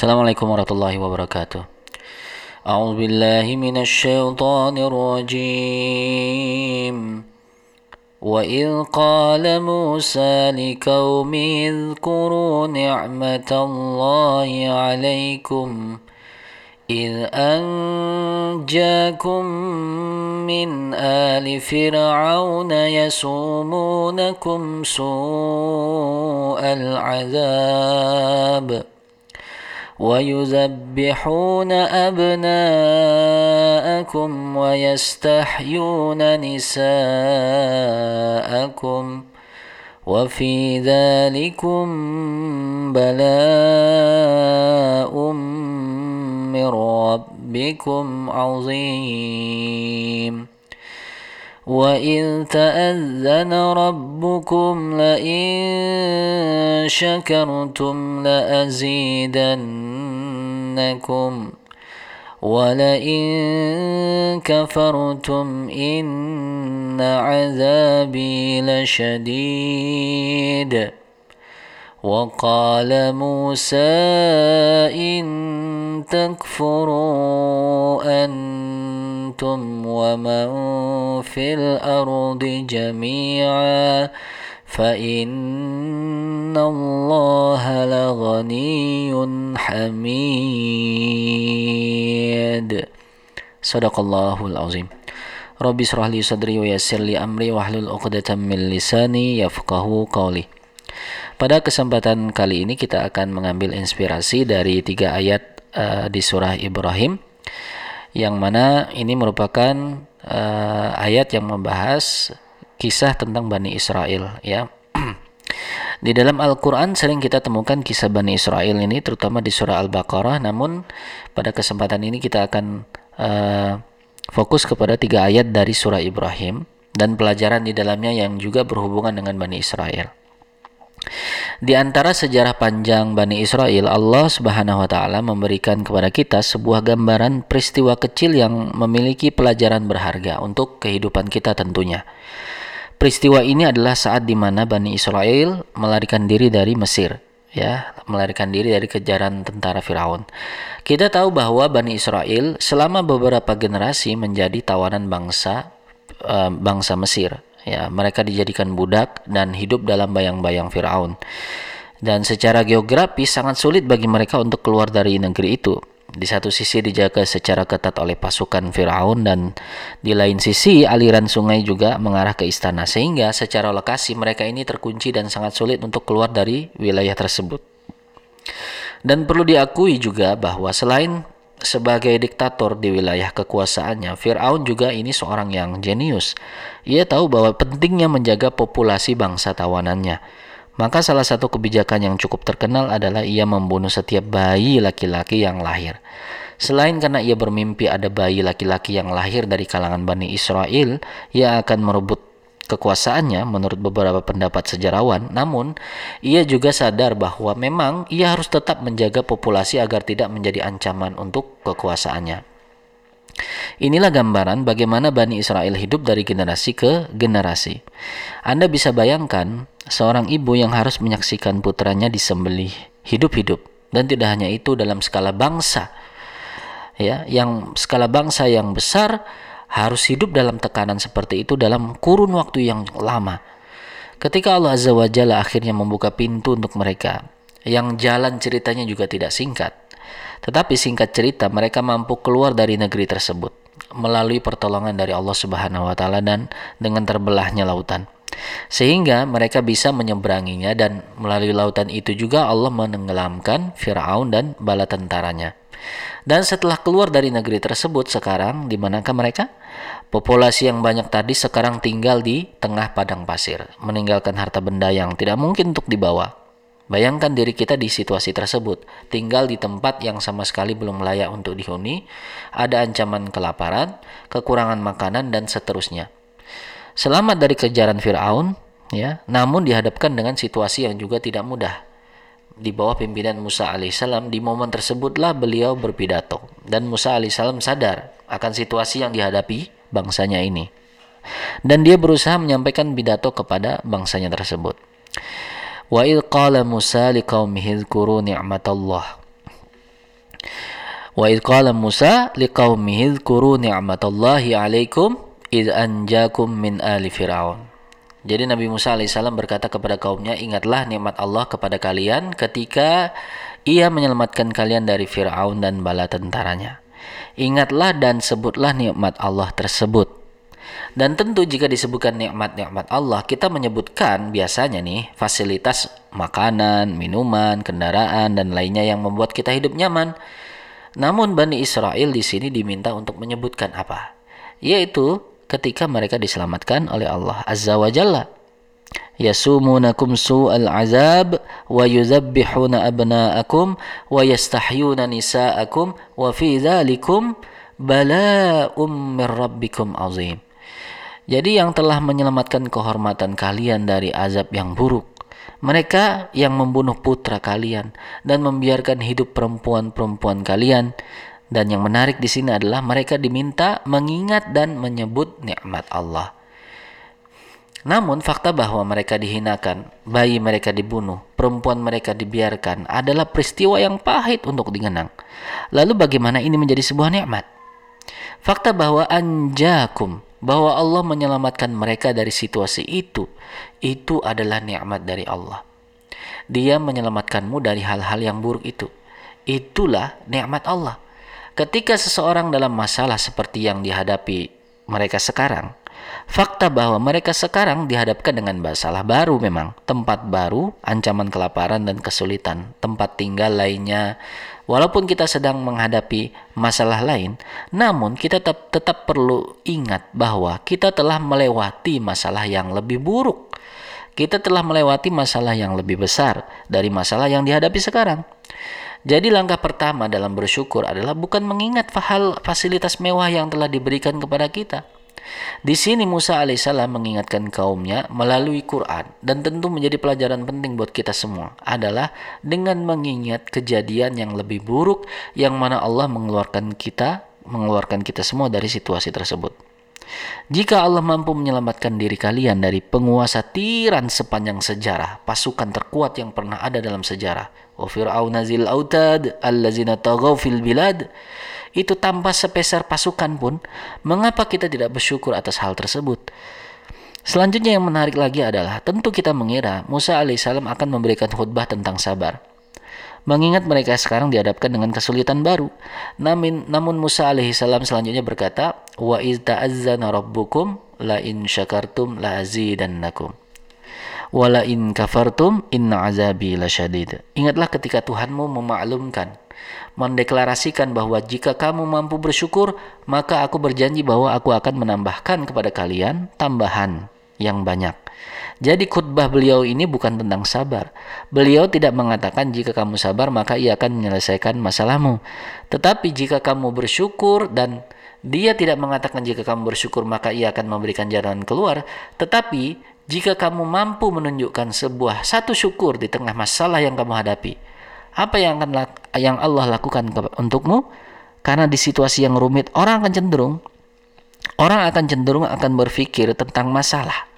Assalamualaikum warahmatullahi wabarakatuh. أعوذ بالله من الشيطان الرجيم وإذ قال موسى لقومه اذكروا نعمة الله عليكم إذ أنجاكم من آل فرعون يسومونكم سوء العذاب ويذبحون أبناءكم ويستحيون نساءكم وفي ذلكم بلاء من ربكم عظيم. وإذ تأذن ربكم لئن شكرتم لأزيدنكم ولئن كفرتم إن عذابي لشديد. وقال موسى إن تكفروا أنتم ومن في الأرض جميعا فإن الله لغني حميد صدق الله العظيم ربي اشرح لي صدري ويسر لي أمري واحلل عقدة من لساني يفقه قولي Pada kesempatan kali ini kita akan mengambil inspirasi dari tiga ayat uh, di surah Ibrahim yang mana ini merupakan uh, ayat yang membahas kisah tentang Bani Israel ya. di dalam Al-Qur'an sering kita temukan kisah Bani Israel ini terutama di surah Al-Baqarah namun pada kesempatan ini kita akan uh, fokus kepada tiga ayat dari surah Ibrahim dan pelajaran di dalamnya yang juga berhubungan dengan Bani Israel. Di antara sejarah panjang Bani Israel, Allah Subhanahu wa taala memberikan kepada kita sebuah gambaran peristiwa kecil yang memiliki pelajaran berharga untuk kehidupan kita tentunya. Peristiwa ini adalah saat di mana Bani Israel melarikan diri dari Mesir, ya, melarikan diri dari kejaran tentara Firaun. Kita tahu bahwa Bani Israel selama beberapa generasi menjadi tawanan bangsa uh, bangsa Mesir ya. Mereka dijadikan budak dan hidup dalam bayang-bayang Firaun. Dan secara geografis sangat sulit bagi mereka untuk keluar dari negeri itu di satu sisi dijaga secara ketat oleh pasukan Firaun dan di lain sisi aliran sungai juga mengarah ke istana sehingga secara lokasi mereka ini terkunci dan sangat sulit untuk keluar dari wilayah tersebut. Dan perlu diakui juga bahwa selain sebagai diktator di wilayah kekuasaannya, Firaun juga ini seorang yang jenius. Ia tahu bahwa pentingnya menjaga populasi bangsa tawanannya. Maka salah satu kebijakan yang cukup terkenal adalah ia membunuh setiap bayi laki-laki yang lahir. Selain karena ia bermimpi ada bayi laki-laki yang lahir dari kalangan Bani Israel, ia akan merebut kekuasaannya menurut beberapa pendapat sejarawan, namun ia juga sadar bahwa memang ia harus tetap menjaga populasi agar tidak menjadi ancaman untuk kekuasaannya. Inilah gambaran bagaimana Bani Israel hidup dari generasi ke generasi. Anda bisa bayangkan seorang ibu yang harus menyaksikan putranya disembelih hidup-hidup dan tidak hanya itu dalam skala bangsa. Ya, yang skala bangsa yang besar harus hidup dalam tekanan seperti itu dalam kurun waktu yang lama. Ketika Allah Azza wa Jalla akhirnya membuka pintu untuk mereka, yang jalan ceritanya juga tidak singkat. Tetapi singkat cerita, mereka mampu keluar dari negeri tersebut melalui pertolongan dari Allah Subhanahu wa taala dan dengan terbelahnya lautan. Sehingga mereka bisa menyeberanginya dan melalui lautan itu juga Allah menenggelamkan Firaun dan bala tentaranya. Dan setelah keluar dari negeri tersebut sekarang di manakah mereka? Populasi yang banyak tadi sekarang tinggal di tengah padang pasir, meninggalkan harta benda yang tidak mungkin untuk dibawa. Bayangkan diri kita di situasi tersebut, tinggal di tempat yang sama sekali belum layak untuk dihuni, ada ancaman kelaparan, kekurangan makanan dan seterusnya. Selamat dari kejaran Firaun, ya, namun dihadapkan dengan situasi yang juga tidak mudah. Di bawah pimpinan Musa alaihissalam di momen tersebutlah beliau berpidato dan Musa alaihissalam sadar akan situasi yang dihadapi bangsanya ini. Dan dia berusaha menyampaikan pidato kepada bangsanya tersebut wa il qala Musa liqaumihi dzkuru ni'matallah Wa idh qala Musa liqaumihi dzkuru ni'matallahi 'alaikum id anjakum min ali fir'aun. Jadi Nabi Musa alaihissalam berkata kepada kaumnya, ingatlah nikmat Allah kepada kalian ketika ia menyelamatkan kalian dari Fir'aun dan bala tentaranya. Ingatlah dan sebutlah nikmat Allah tersebut. Dan tentu jika disebutkan nikmat-nikmat Allah, kita menyebutkan biasanya nih fasilitas makanan, minuman, kendaraan dan lainnya yang membuat kita hidup nyaman. Namun Bani Israel di sini diminta untuk menyebutkan apa? Yaitu ketika mereka diselamatkan oleh Allah Azza wa Jalla. Yasumunakum su'al azab wa abna'akum wa yastahyuna nisa'akum wa fi dhalikum azim. Jadi yang telah menyelamatkan kehormatan kalian dari azab yang buruk mereka yang membunuh putra kalian dan membiarkan hidup perempuan-perempuan kalian. Dan yang menarik di sini adalah mereka diminta mengingat dan menyebut nikmat Allah. Namun fakta bahwa mereka dihinakan, bayi mereka dibunuh, perempuan mereka dibiarkan adalah peristiwa yang pahit untuk dikenang. Lalu bagaimana ini menjadi sebuah nikmat? Fakta bahwa anjakum, bahwa Allah menyelamatkan mereka dari situasi itu, itu adalah nikmat dari Allah. Dia menyelamatkanmu dari hal-hal yang buruk itu. Itulah nikmat Allah. Ketika seseorang dalam masalah seperti yang dihadapi mereka sekarang, fakta bahwa mereka sekarang dihadapkan dengan masalah baru memang, tempat baru, ancaman kelaparan dan kesulitan, tempat tinggal lainnya, Walaupun kita sedang menghadapi masalah lain, namun kita tetap, tetap perlu ingat bahwa kita telah melewati masalah yang lebih buruk. Kita telah melewati masalah yang lebih besar dari masalah yang dihadapi sekarang. Jadi langkah pertama dalam bersyukur adalah bukan mengingat hal fasilitas mewah yang telah diberikan kepada kita, di sini Musa alaihissalam mengingatkan kaumnya melalui Quran dan tentu menjadi pelajaran penting buat kita semua adalah dengan mengingat kejadian yang lebih buruk yang mana Allah mengeluarkan kita mengeluarkan kita semua dari situasi tersebut. Jika Allah mampu menyelamatkan diri kalian dari penguasa tiran sepanjang sejarah, pasukan terkuat yang pernah ada dalam sejarah, wa fir'auna zil autad allazina fil bilad, itu tanpa sepeser pasukan pun, mengapa kita tidak bersyukur atas hal tersebut? Selanjutnya yang menarik lagi adalah tentu kita mengira Musa alaihissalam akan memberikan khutbah tentang sabar. Mengingat mereka sekarang dihadapkan dengan kesulitan baru. Namun, namun Musa alaihissalam selanjutnya berkata, Wa iz ta'azzana rabbukum la in syakartum la azidannakum. In kafartum inna azabi lasyadid. Ingatlah ketika Tuhanmu memaklumkan mendeklarasikan bahwa jika kamu mampu bersyukur, maka aku berjanji bahwa aku akan menambahkan kepada kalian tambahan yang banyak. Jadi khutbah beliau ini bukan tentang sabar. Beliau tidak mengatakan jika kamu sabar maka ia akan menyelesaikan masalahmu. Tetapi jika kamu bersyukur dan dia tidak mengatakan jika kamu bersyukur maka ia akan memberikan jalan keluar, tetapi jika kamu mampu menunjukkan sebuah satu syukur di tengah masalah yang kamu hadapi, apa yang akan yang Allah lakukan untukmu? Karena di situasi yang rumit orang akan cenderung orang akan cenderung akan berpikir tentang masalah.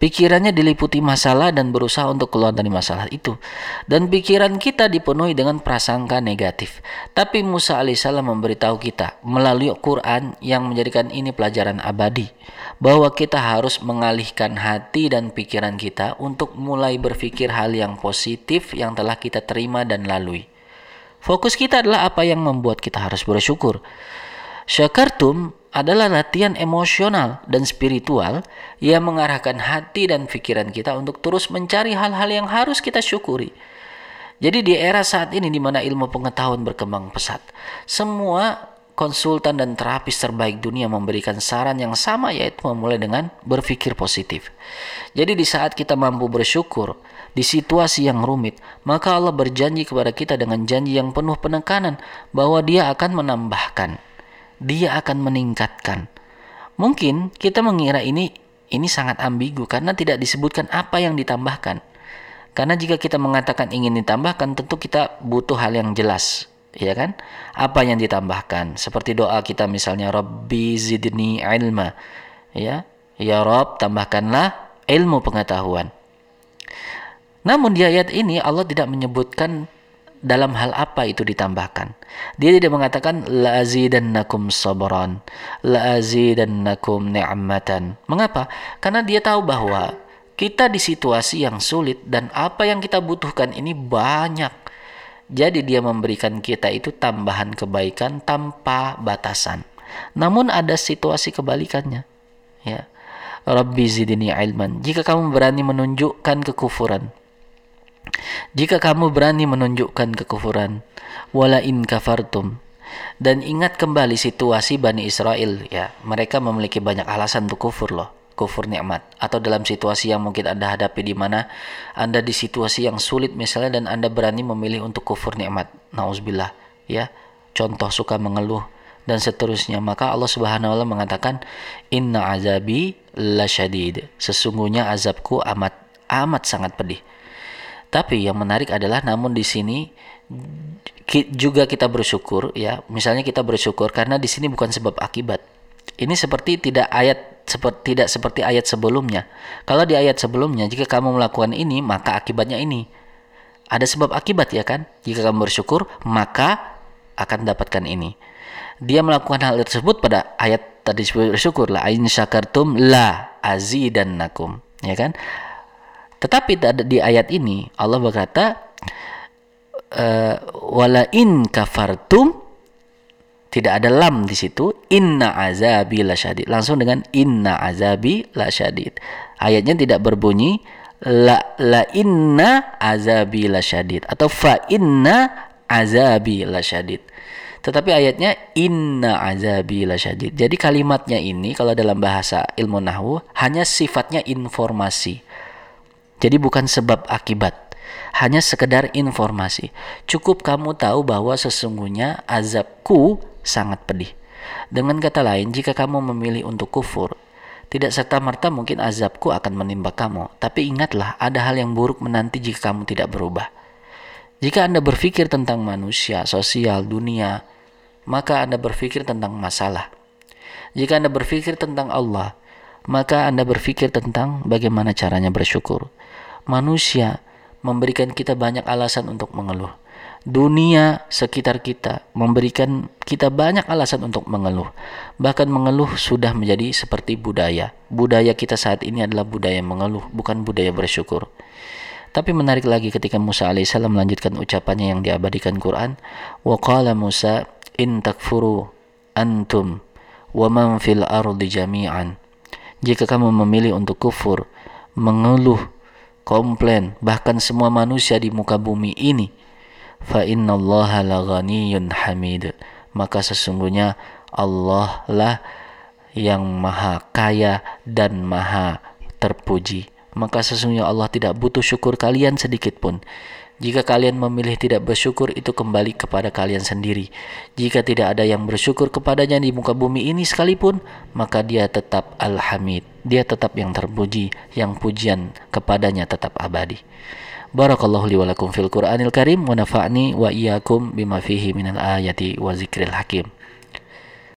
Pikirannya diliputi masalah dan berusaha untuk keluar dari masalah itu. Dan pikiran kita dipenuhi dengan prasangka negatif. Tapi Musa alaihissalam memberitahu kita melalui Quran yang menjadikan ini pelajaran abadi. Bahwa kita harus mengalihkan hati dan pikiran kita untuk mulai berpikir hal yang positif yang telah kita terima dan lalui. Fokus kita adalah apa yang membuat kita harus bersyukur. Syakartum adalah latihan emosional dan spiritual yang mengarahkan hati dan pikiran kita untuk terus mencari hal-hal yang harus kita syukuri. Jadi di era saat ini di mana ilmu pengetahuan berkembang pesat, semua konsultan dan terapis terbaik dunia memberikan saran yang sama yaitu memulai dengan berpikir positif. Jadi di saat kita mampu bersyukur di situasi yang rumit, maka Allah berjanji kepada kita dengan janji yang penuh penekanan bahwa Dia akan menambahkan dia akan meningkatkan. Mungkin kita mengira ini ini sangat ambigu karena tidak disebutkan apa yang ditambahkan. Karena jika kita mengatakan ingin ditambahkan, tentu kita butuh hal yang jelas, ya kan? Apa yang ditambahkan? Seperti doa kita misalnya Rabbi zidni ilma. Ya, ya Rob tambahkanlah ilmu pengetahuan. Namun di ayat ini Allah tidak menyebutkan dalam hal apa itu ditambahkan. Dia tidak mengatakan la azidannakum sabran, la azidannakum ni'matan. Mengapa? Karena dia tahu bahwa kita di situasi yang sulit dan apa yang kita butuhkan ini banyak. Jadi dia memberikan kita itu tambahan kebaikan tanpa batasan. Namun ada situasi kebalikannya. Ya. Rabbi zidni ilman. Jika kamu berani menunjukkan kekufuran, jika kamu berani menunjukkan kekufuran, wala in kafartum. Dan ingat kembali situasi Bani Israel ya, mereka memiliki banyak alasan untuk kufur loh, kufur nikmat atau dalam situasi yang mungkin Anda hadapi di mana Anda di situasi yang sulit misalnya dan Anda berani memilih untuk kufur nikmat. Nauzubillah ya. Contoh suka mengeluh dan seterusnya maka Allah Subhanahu wa taala mengatakan inna azabi lasyadid sesungguhnya azabku amat amat sangat pedih tapi yang menarik adalah namun di sini juga kita bersyukur ya. Misalnya kita bersyukur karena di sini bukan sebab akibat. Ini seperti tidak ayat seperti tidak seperti ayat sebelumnya. Kalau di ayat sebelumnya jika kamu melakukan ini maka akibatnya ini. Ada sebab akibat ya kan? Jika kamu bersyukur maka akan dapatkan ini. Dia melakukan hal tersebut pada ayat tadi bersyukur la ain syakartum la azidannakum ya kan? Tetapi di ayat ini Allah berkata uh, wala in kafartum tidak ada lam di situ. Inna azabi lasyadid langsung dengan inna azabi lasyadid ayatnya tidak berbunyi la la inna azabi lasyadid atau fa inna azabi lasyadid tetapi ayatnya inna azabi lasyadid jadi kalimatnya ini kalau dalam bahasa ilmu nahwu hanya sifatnya informasi. Jadi bukan sebab akibat, hanya sekedar informasi. Cukup kamu tahu bahwa sesungguhnya azabku sangat pedih. Dengan kata lain, jika kamu memilih untuk kufur, tidak serta-merta mungkin azabku akan menimpa kamu. Tapi ingatlah, ada hal yang buruk menanti jika kamu tidak berubah. Jika Anda berpikir tentang manusia, sosial, dunia, maka Anda berpikir tentang masalah. Jika Anda berpikir tentang Allah, maka Anda berpikir tentang bagaimana caranya bersyukur manusia memberikan kita banyak alasan untuk mengeluh. Dunia sekitar kita memberikan kita banyak alasan untuk mengeluh. Bahkan mengeluh sudah menjadi seperti budaya. Budaya kita saat ini adalah budaya mengeluh, bukan budaya bersyukur. Tapi menarik lagi ketika Musa alaihissalam melanjutkan ucapannya yang diabadikan Quran, wa qala Musa in takfuru antum wa man fil ardi jami'an. Jika kamu memilih untuk kufur, mengeluh komplain bahkan semua manusia di muka bumi ini fa innallaha laghaniyun hamid maka sesungguhnya Allah lah yang maha kaya dan maha terpuji maka sesungguhnya Allah tidak butuh syukur kalian sedikit pun jika kalian memilih tidak bersyukur itu kembali kepada kalian sendiri. Jika tidak ada yang bersyukur kepadanya di muka bumi ini sekalipun, maka dia tetap Al-Hamid. Dia tetap yang terpuji, yang pujian kepadanya tetap abadi. Barakallahu li wa lakum fil Qur'anil Karim wa nafa'ni wa iyyakum bima fihi minal ayati wa zikril hakim.